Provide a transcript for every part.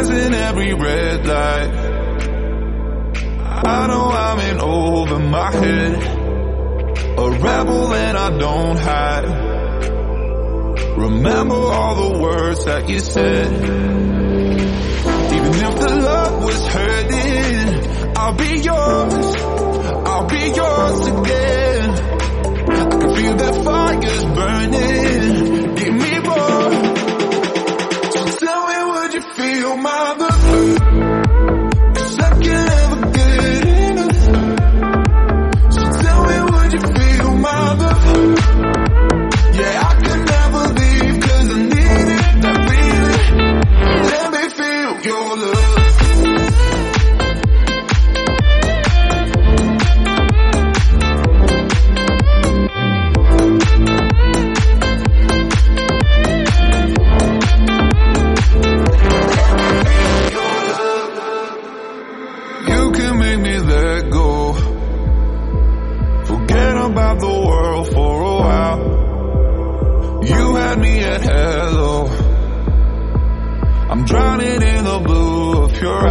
Passing every red light. I know I'm in over my head. A rebel that I don't hide. Remember all the words that you said. Even if the love was hurting I'll be yours. I'll be yours again. I can feel that fire's burning. feel my sure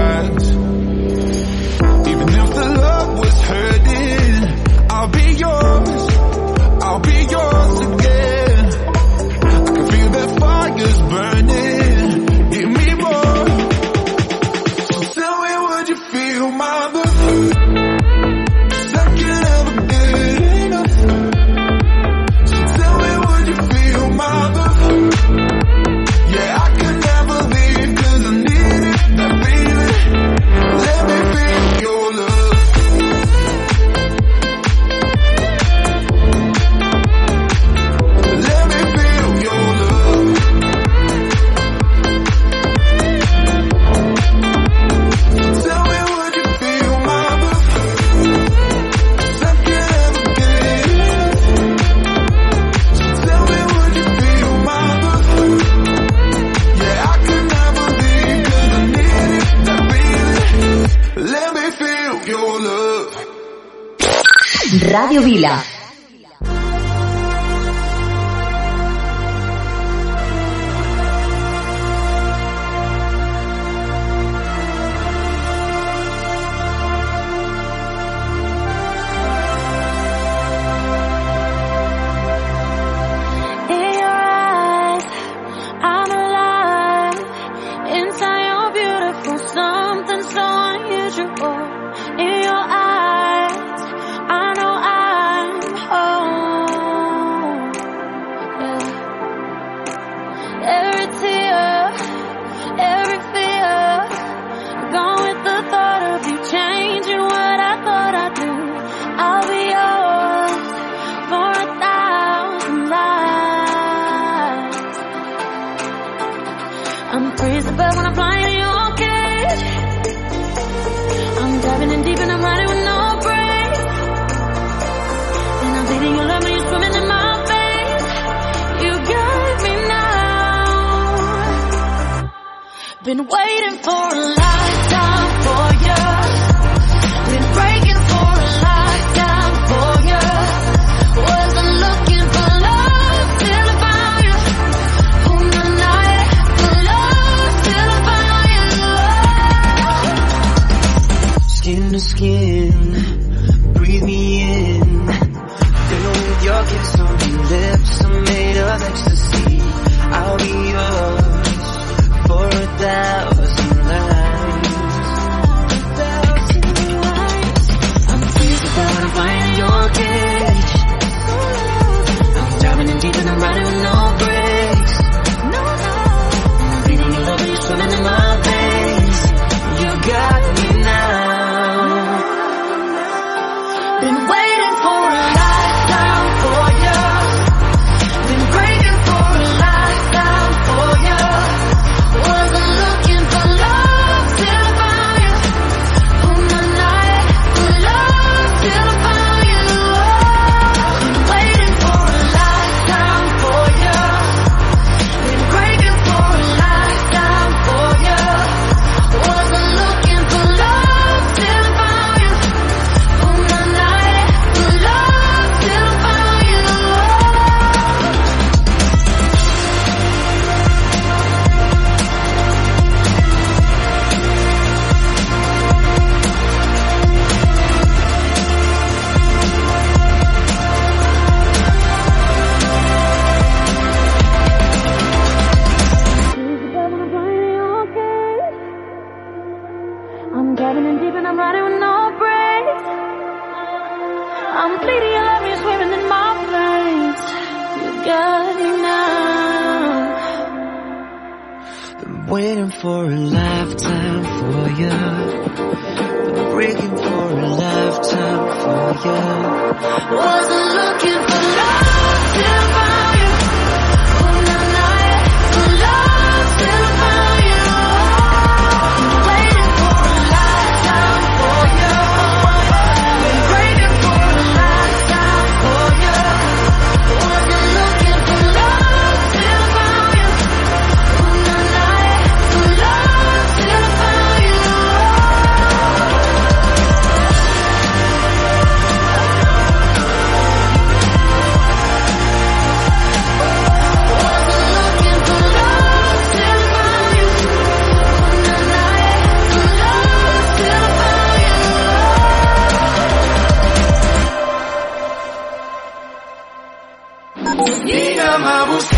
Vila.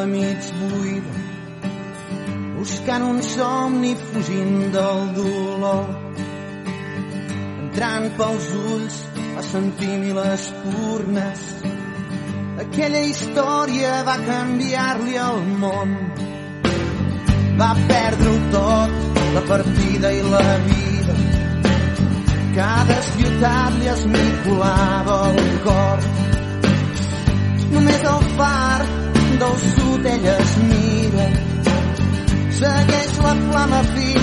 Sala mig buida buscant un somni fugint del dolor. Entrant pels ulls va sentir mil espurnes. Aquella història va canviar-li el món. Va perdre-ho tot, la partida i la vida. Cada ciutat li esmicolava el cor. Només el far del sud ella es mira. Segueix la flama fins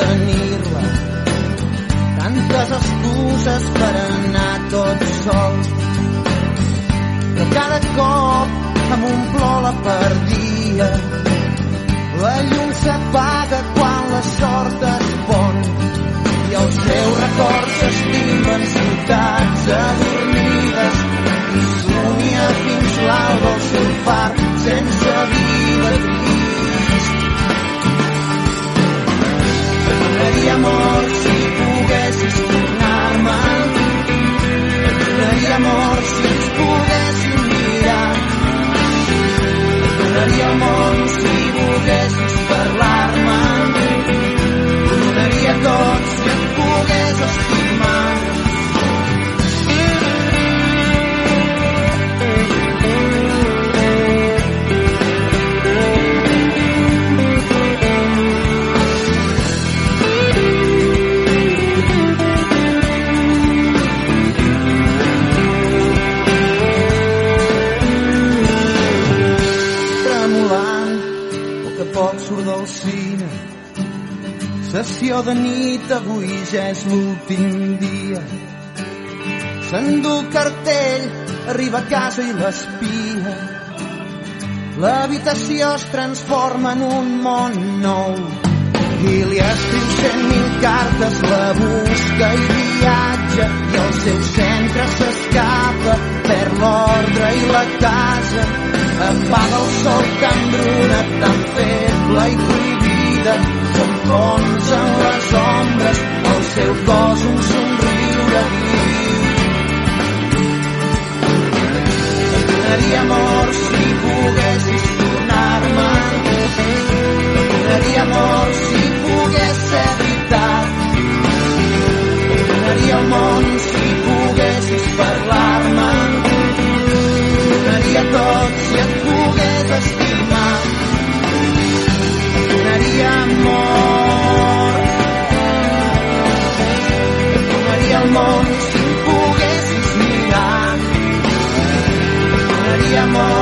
tenir-la tantes excuses per anar tot sol. Però cada cop un plor la perdia. La llum s'apaga quan la sort es pon i els seus records s'estimen ciutats adormides i somia fins l'alba el seu far sense donaria amor si poguessis tornar-me. Et donaria amor si ens poguéssim mirar. Donaria món si Sessió de nit, avui ja és l'últim dia. S'endú el cartell, arriba a casa i l'espia. L'habitació es transforma en un món nou i li escriu cent mil cartes, la busca i viatja i el seu centre s'escapa, perd l'ordre i la casa apaga el sol tan bruna, tan feble i prohibida s'enfonsa en les ombres el seu cos un somriure viu. Donaria amor si poguessis tornar-me et donaria amor si pogués ser veritat. Et donaria el món si amor. Donaria món si em poguessis mirar. Donaria.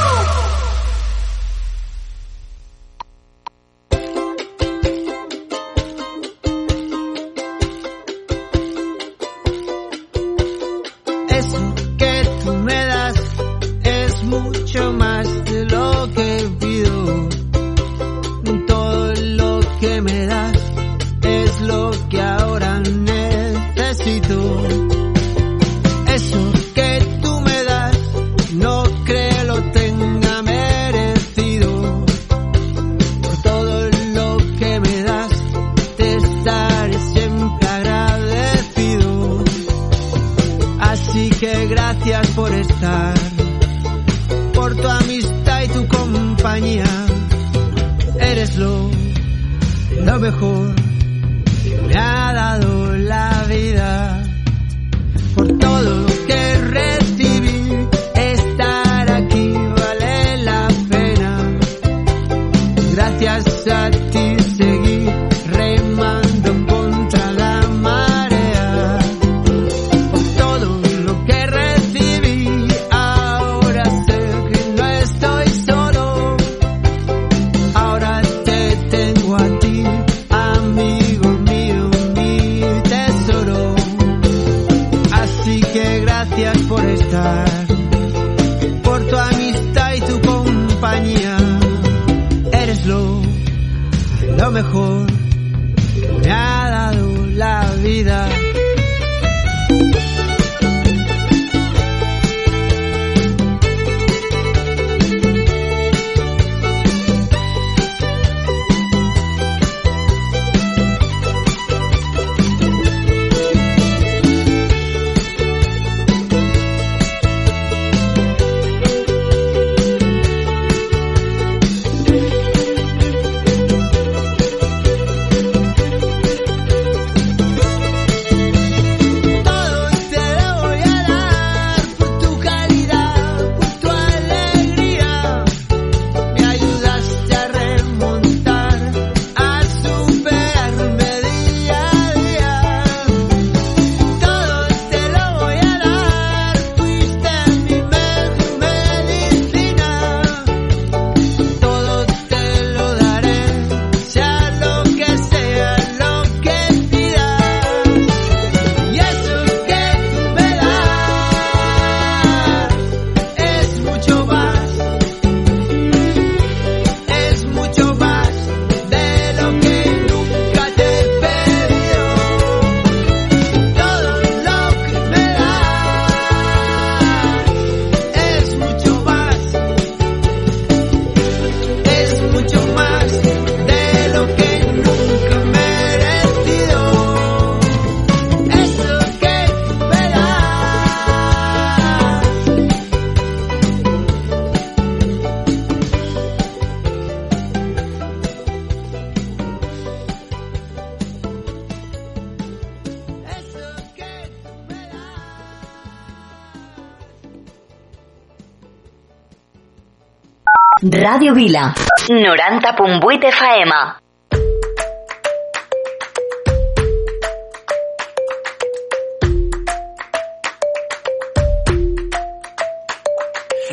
Radio Vila, Noranta 90.8 FM.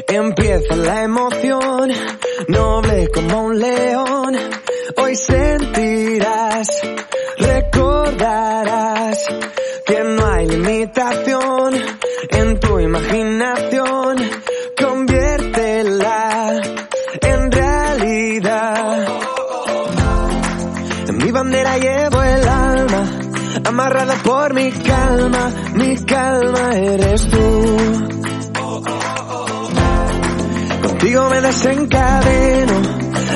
Empieza la emoción, noble como un león. Hoy sentirás, recordarás desencadeno.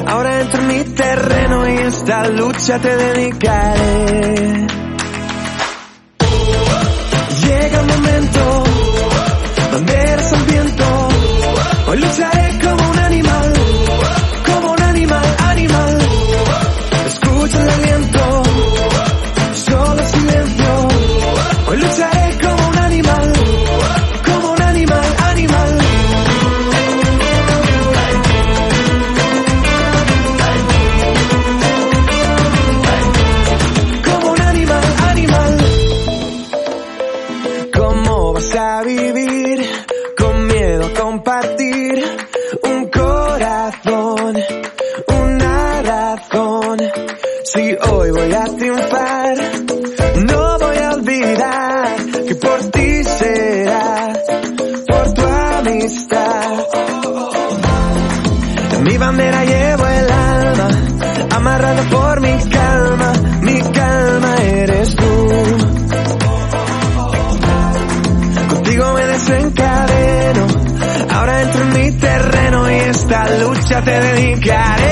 Ahora entro en mi terreno y esta lucha te dedicaré. te dedicaré.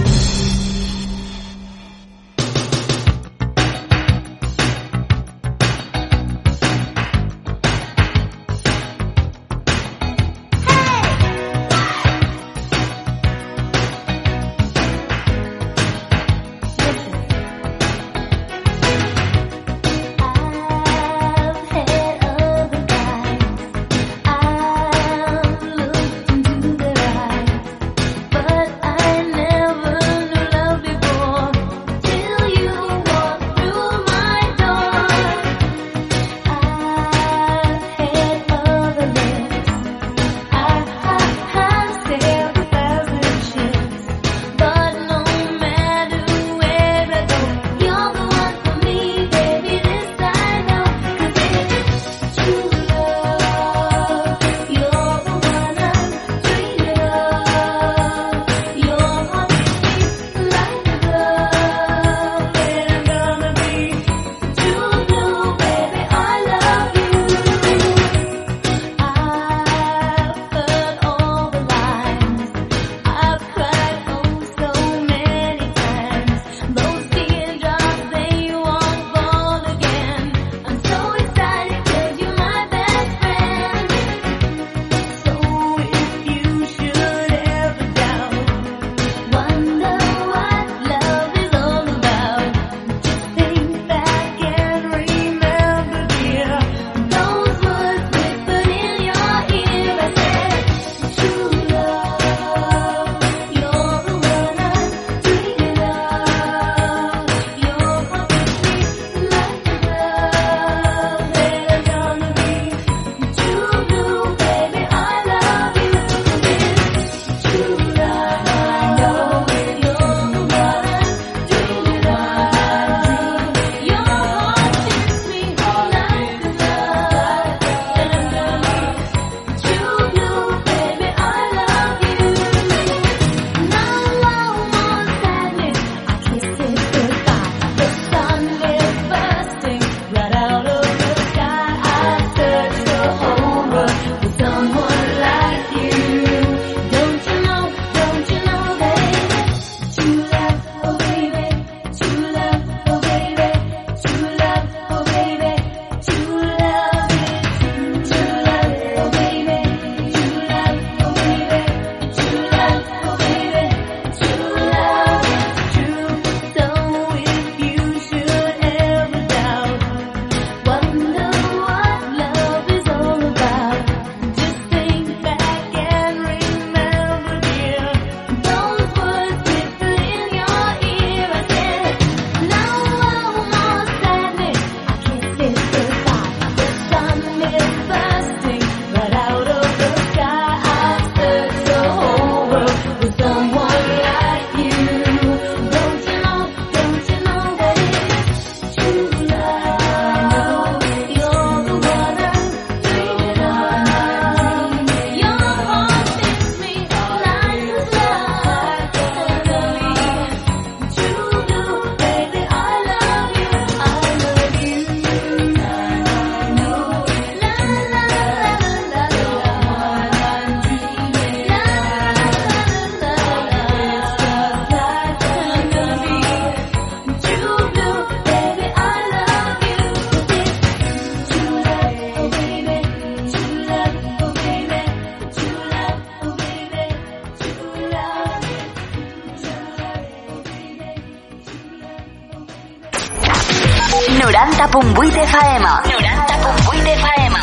90.8 FM. 90.8 FM.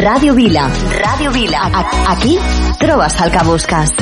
Ràdio Vila. Ràdio Vila. A Aquí trobes el que busques.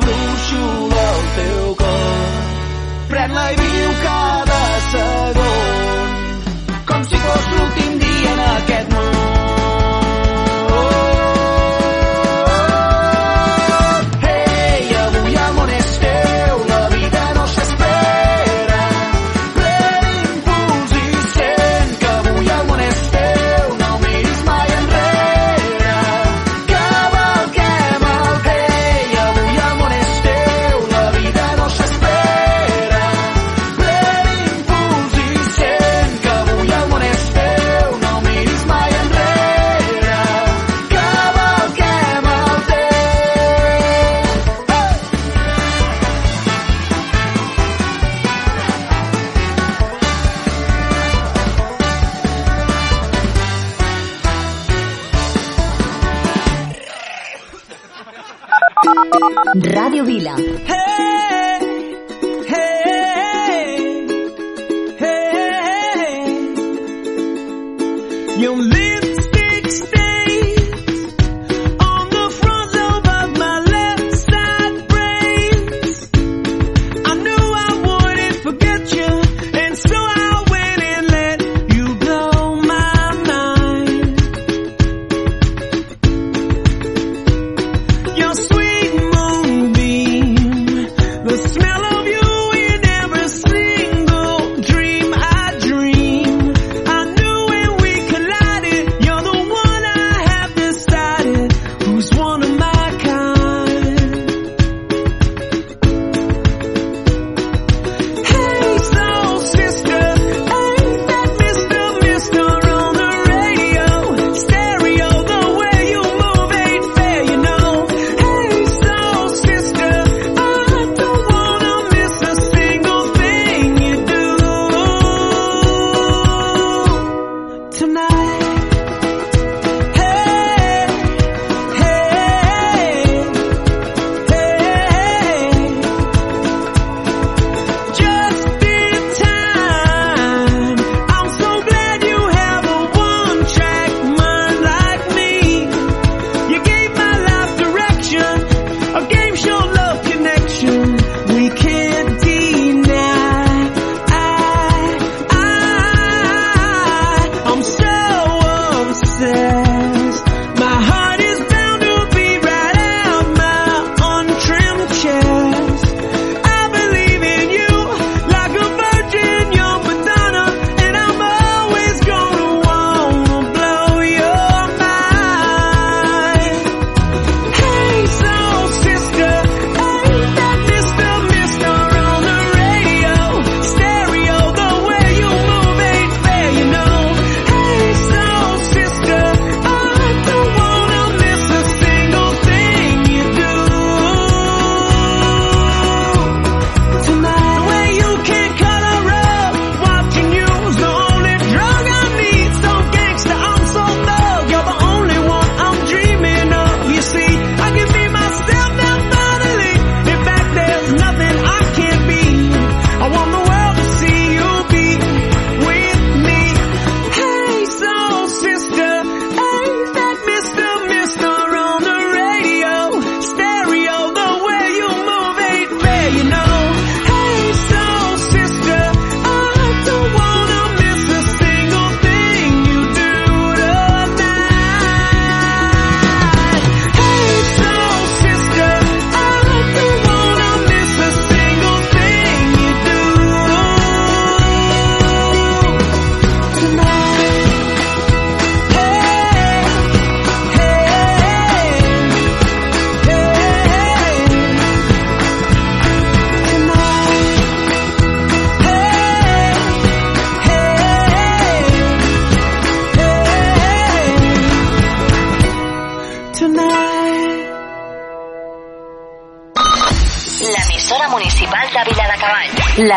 era ao teu cor. Fred Live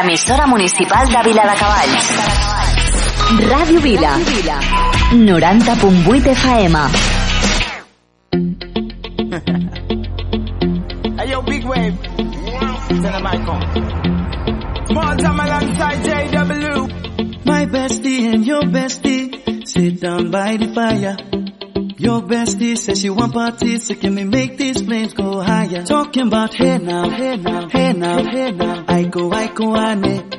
L'emissora municipal de Viladecavalls. Ràdio Vila. 90.8 FM. Hey yo, big wave. Tell them I come. Small time alongside JW. My bestie and your bestie sit down by the fire. Your bestie says she want parties, so can we make these flames go higher? Talking about hey now, hey now, hey now, hey now. I go, I go, ane.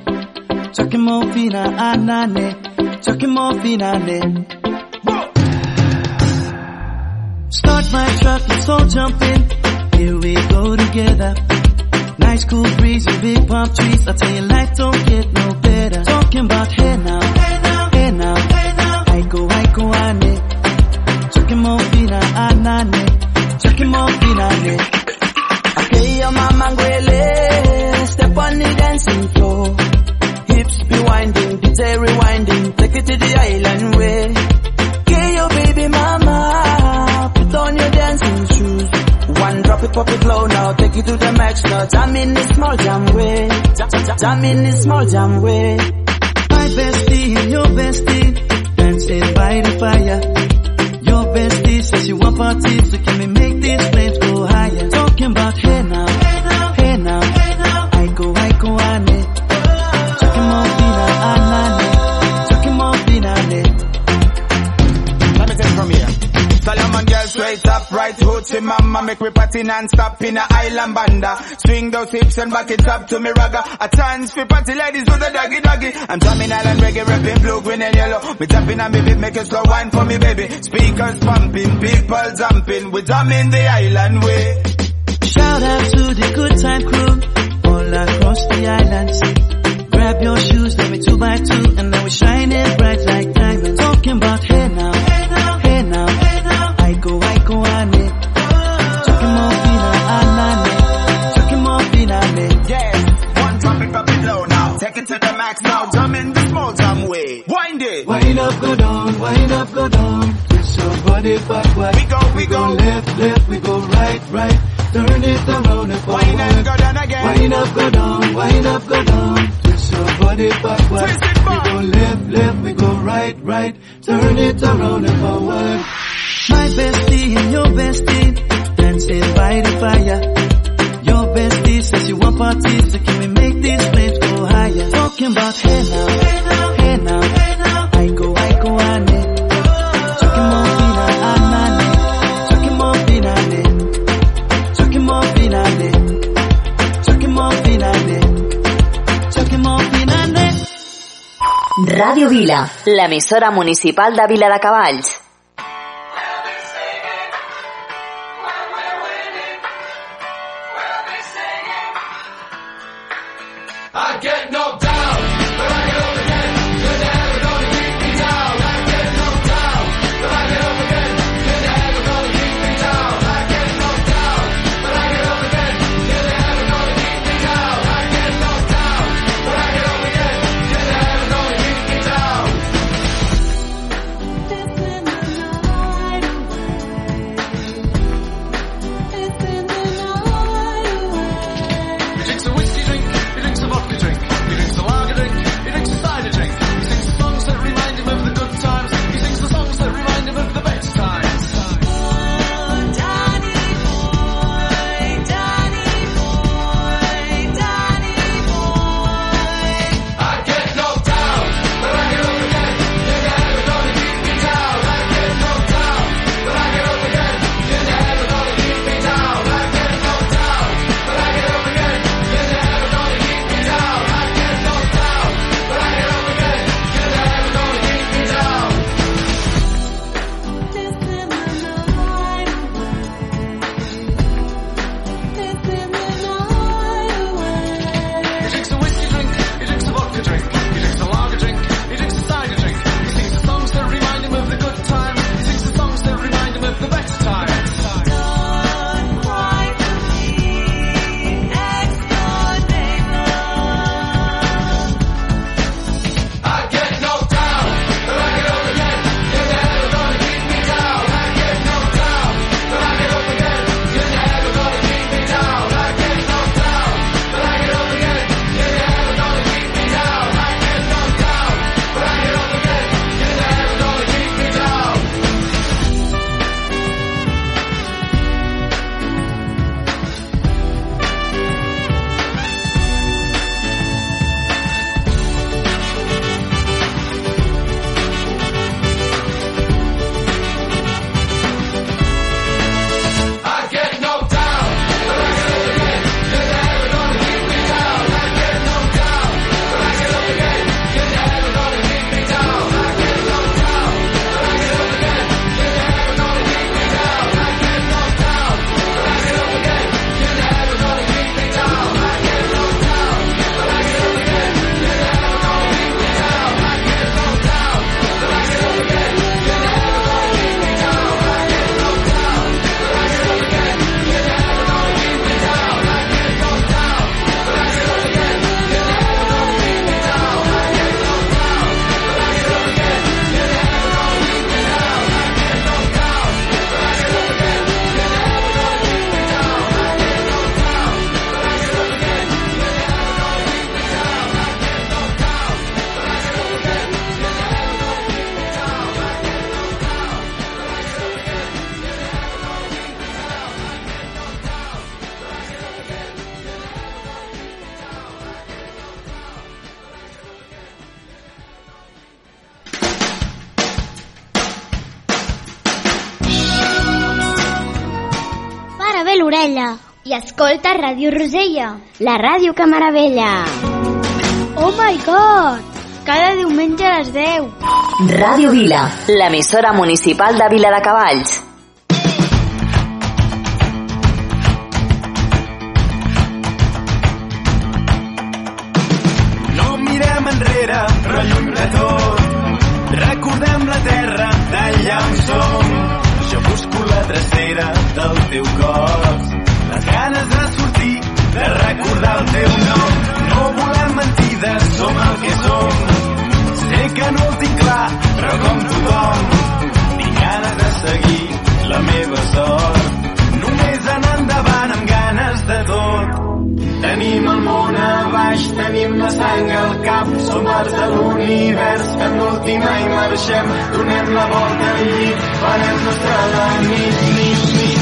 Talking more fina, anane. Talking more fina, ane. Start my truck, let's all jump in. Here we go together. Nice cool breeze and big palm trees. I tell you, life don't get no better. Talking about hey now, hey now, hey now, hey now. I go, I go, ane. Talking more fina, anane. Talking more fina, ane. Okay, your mama ngwele. Step on the dancing floor. Hips be winding, DJ rewinding. Take it to the island way. Okay, your baby mama. Put on your dancing shoes. One drop it, pop it low now. Take it to the max now. Jam in the small jam way. Jam, jam, in the small jam way. My bestie and your bestie dancing by the fire. Your bestie says she want parties, so can we up, right hoochie mama Make we party non-stop in a island banda. Swing those hips and back it up to me ragga. A chance for party ladies with the doggy doggy. I'm drumming island reggae, rapping blue, green and yellow. Me tapping on me beat, make it slow wine for me baby. Speakers pumping, people jumping. We drumming the island way. Shout out to the good time crew all across the island. Grab your shoes, let me two by two, and now we shining bright like diamonds. Talking about hey now, it to the max now, jump in the small jam way Wind it Wind up, go down, wind up, go down. Twist your body backward. We go, we go. left, left, we go right, right. Turn it around and forward. Wind and go down again Wind up, go down, wind up, go down. Twist your body backward. Twist it back. We go left, left, we go right, right. Turn it around and forward. My bestie and your bestie dancing by the fire. Your bestie says you want Ràdio Vila. L'emissora municipal de Viladecavalls. He drinks Ràdio Rosella. La ràdio que meravella. Oh my god! Cada diumenge a les 10. Ràdio Vila, l'emissora municipal de Vila de Cavalls. No mirem enrere, però lluny de tot. Recordem la terra d'allà on som. Jo busco la drecera del teu cos. Recordar el teu nom. No volem mentides, som el que som. Sé que no ho tinc clar, però com tothom, tinc ganes de seguir la meva sort. Només anar endavant amb ganes de tot. Tenim el món a baix, tenim la sang al cap, som els de l'univers, fem l'última i marxem, donem la volta al llit, farem nostra la nit, nit, nit,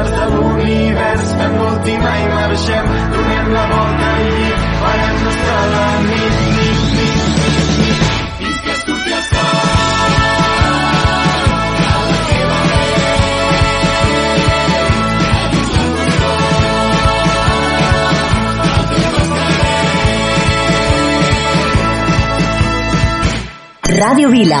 som parts de l'univers, fem l'última i marxem, donem la volta al llit, farem nostra la nit, nit, nit, nit, nit, fins que surti el sol. A la teva Ràdio Vila.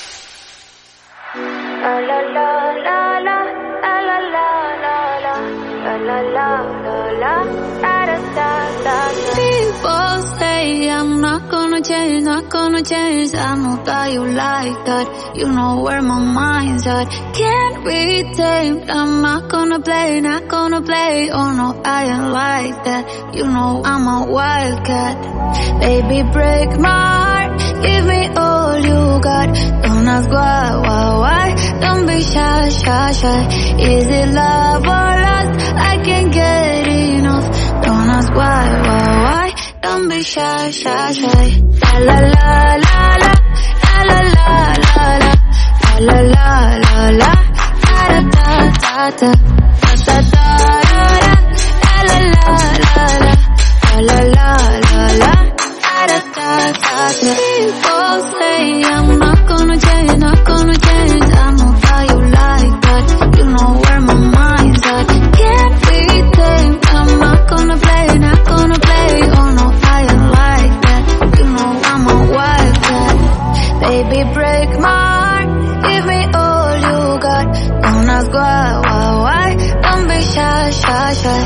Change, not gonna change. I know that you like that. You know where my mind's at. Can't be tamed. I'm not gonna play, not gonna play. Oh no, I ain't like that. You know I'm a wildcat. Baby, break my heart. Give me all you got. Don't ask why, why, why. Don't be shy, shy, shy. Is it love or lust? I can't get enough. Don't ask why, why, why. Don't be shy, shy, shy. People say I'm not gonna change, not gonna change Baby, break my heart. Give me all you got. Don't ask why, why, why. Don't be shy, shy, shy.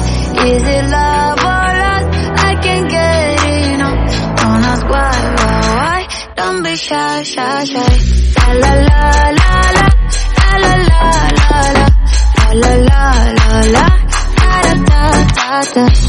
Is it love or lust? I can't get enough. Don't ask why, why, why. Don't be shy, shy, shy. La la la la la. La la la la la. La la la la la. Da da da da.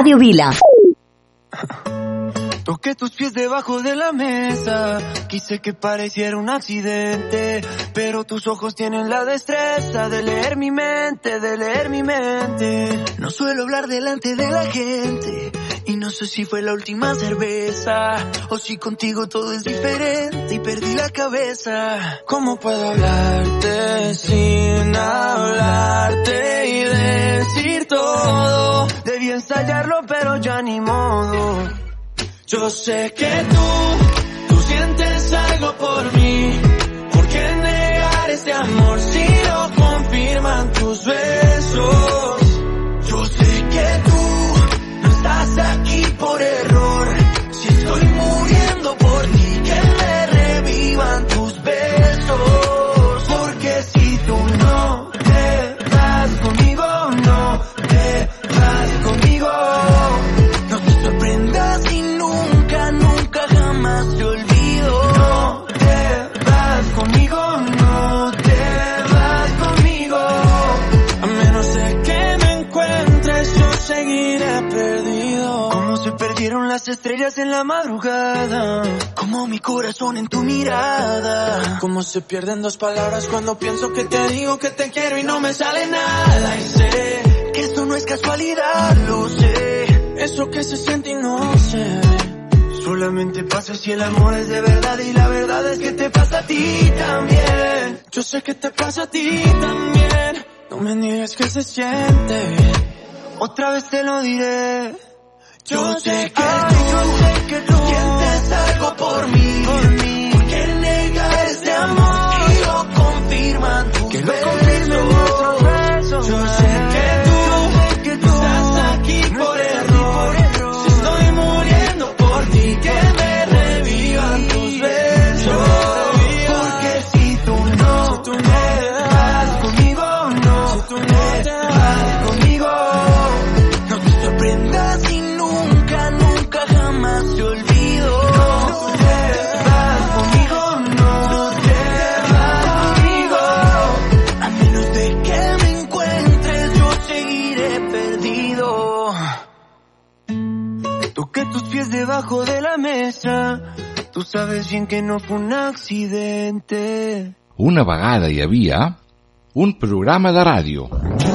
Ràdio Vila. Toqué tus pies debajo de la mesa. Quise que pareciera un accidente. Pero tus ojos tienen la destreza de leer mi mente, de leer mi mente. No suelo hablar delante de la gente. Y no sé si fue la última cerveza. O si contigo todo es diferente y perdí la cabeza. ¿Cómo puedo hablarte sin hablarte y decir todo? Ensayarlo, pero ya ni modo. Yo sé que tú, tú sientes algo por mí. ¿Por qué negar este amor si lo confirman tus besos? Como se pierden dos palabras cuando pienso que te digo que te quiero y no me sale nada. Y sé que esto no es casualidad, lo sé. Eso que se siente y no se ve. Solamente pasa si el amor es de verdad y la verdad es que te pasa a ti también. Yo sé que te pasa a ti también. No me niegues que se siente. Otra vez te lo diré. Yo sé que tú, yo sé que tú sientes algo por mí, por mí. Debajo de la mesa. Tú sabes bien que no fue un accidente. Una vegada hi havia un programa de ràdio.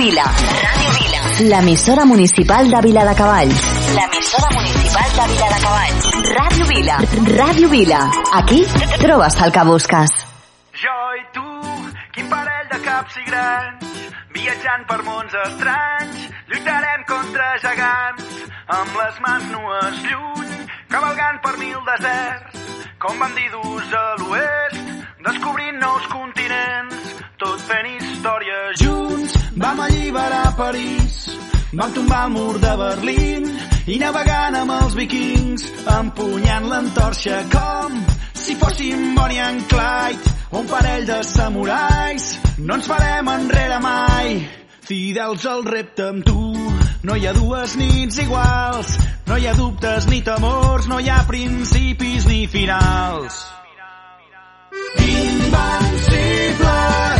Vila. Ràdio Vila. L'emissora municipal de Vila de Cavalls. L'emissora municipal de Vila de Cavalls. Ràdio Vila. Ràdio Vila. Aquí trobes el que busques. Jo i tu, quin parell de caps i grans, viatjant per mons estranys, lluitarem contra gegants, amb les mans nues lluny, cavalgant per mil deserts, com bandidus a l'oest, descobrint nous continents, tot fent. Vam alliberar París, vam tombar el mur de Berlín i navegant amb els vikings, empunyant l'entorxa com si fóssim Bonnie and Clyde, un parell de samurais. No ens farem enrere mai, fidels al repte amb tu. No hi ha dues nits iguals, no hi ha dubtes ni temors, no hi ha principis ni finals. Invencibles!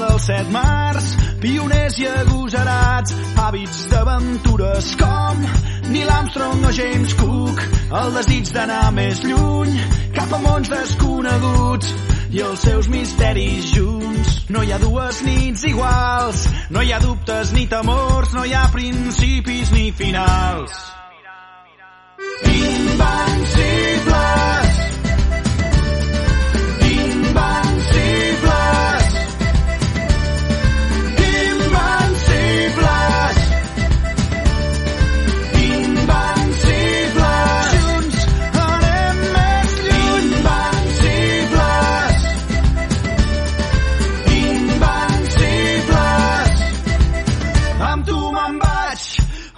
Dels set mars, pioners i agosarats, hàbits d'aventures com Neil Armstrong o James Cook, el desig d'anar més lluny, cap a mons desconeguts i els seus misteris junts. No hi ha dues nits iguals, no hi ha dubtes ni temors, no hi ha principis ni finals. Invencibles!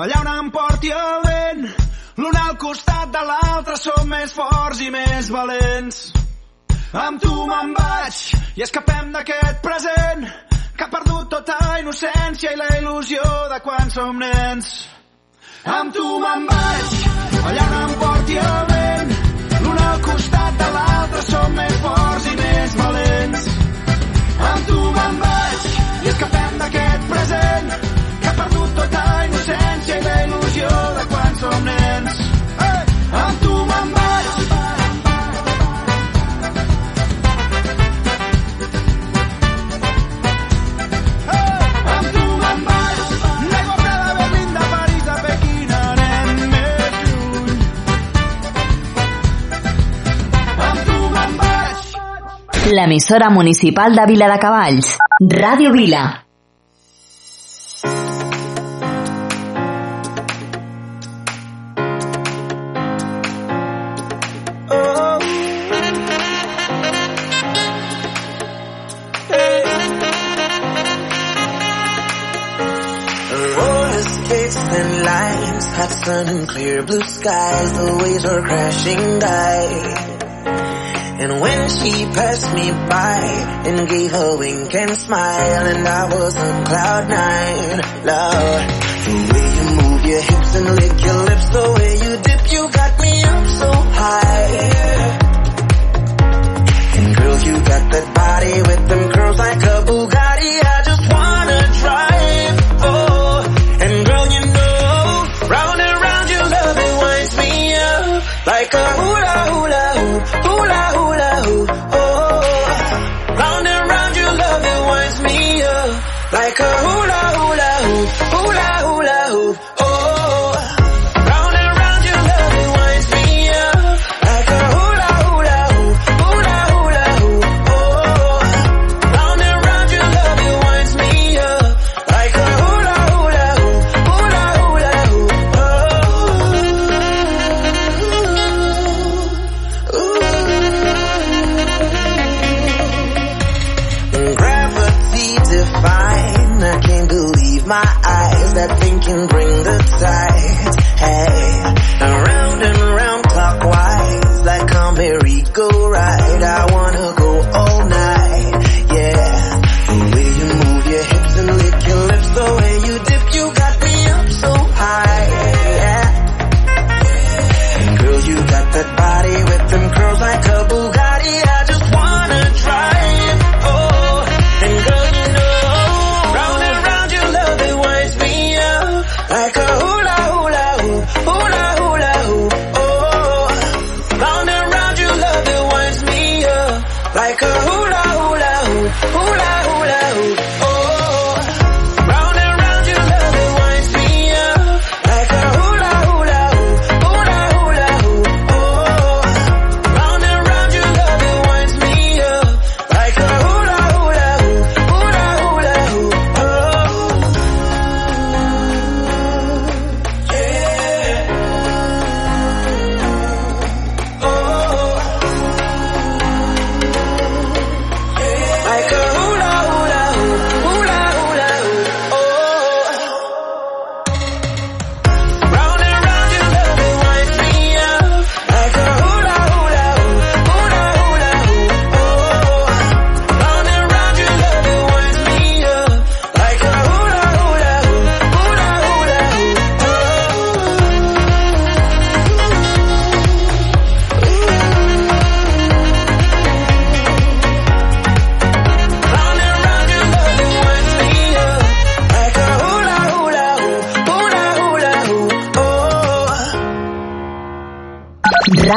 Allà on em porti el vent. L'un al costat de l'altre som més forts i més valents. Amb tu me'n vaig i escapem d'aquest present que ha perdut tota innocència i la il·lusió de quan som nens. Amb tu me'n vaig, allà on em porti el vent. L'un al costat de l'altre som més forts i més valents. Amb tu me'n vaig i escapem d'aquest present L'emissora municipal de Vila de Cavalls. Ràdio Vila. And lines, hot sun and clear blue skies, the waves were crashing by. And when she passed me by and gave a wink and smile, and I was on cloud nine, love. the way you move your hips and lick your lips, the way you dip, you got me up so high. And girl, you got that body with them curls like a like a hula hoop,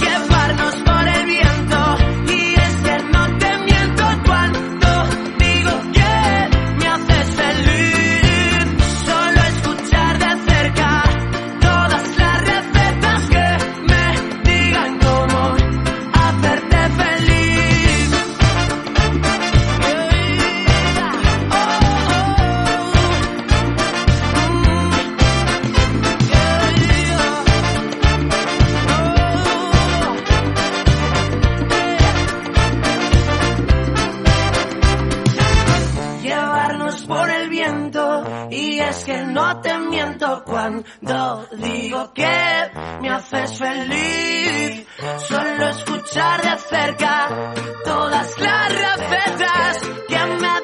llevarnos por el viento te miento cuando digo que me haces feliz. Solo escuchar de cerca todas las recetas que me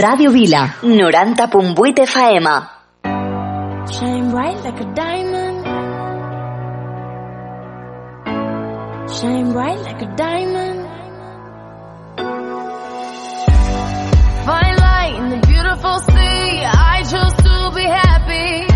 Radio Vila, 90.8 FM. Shine bright like a diamond. Shine bright like a diamond. Find light in the beautiful sea. I chose to be happy.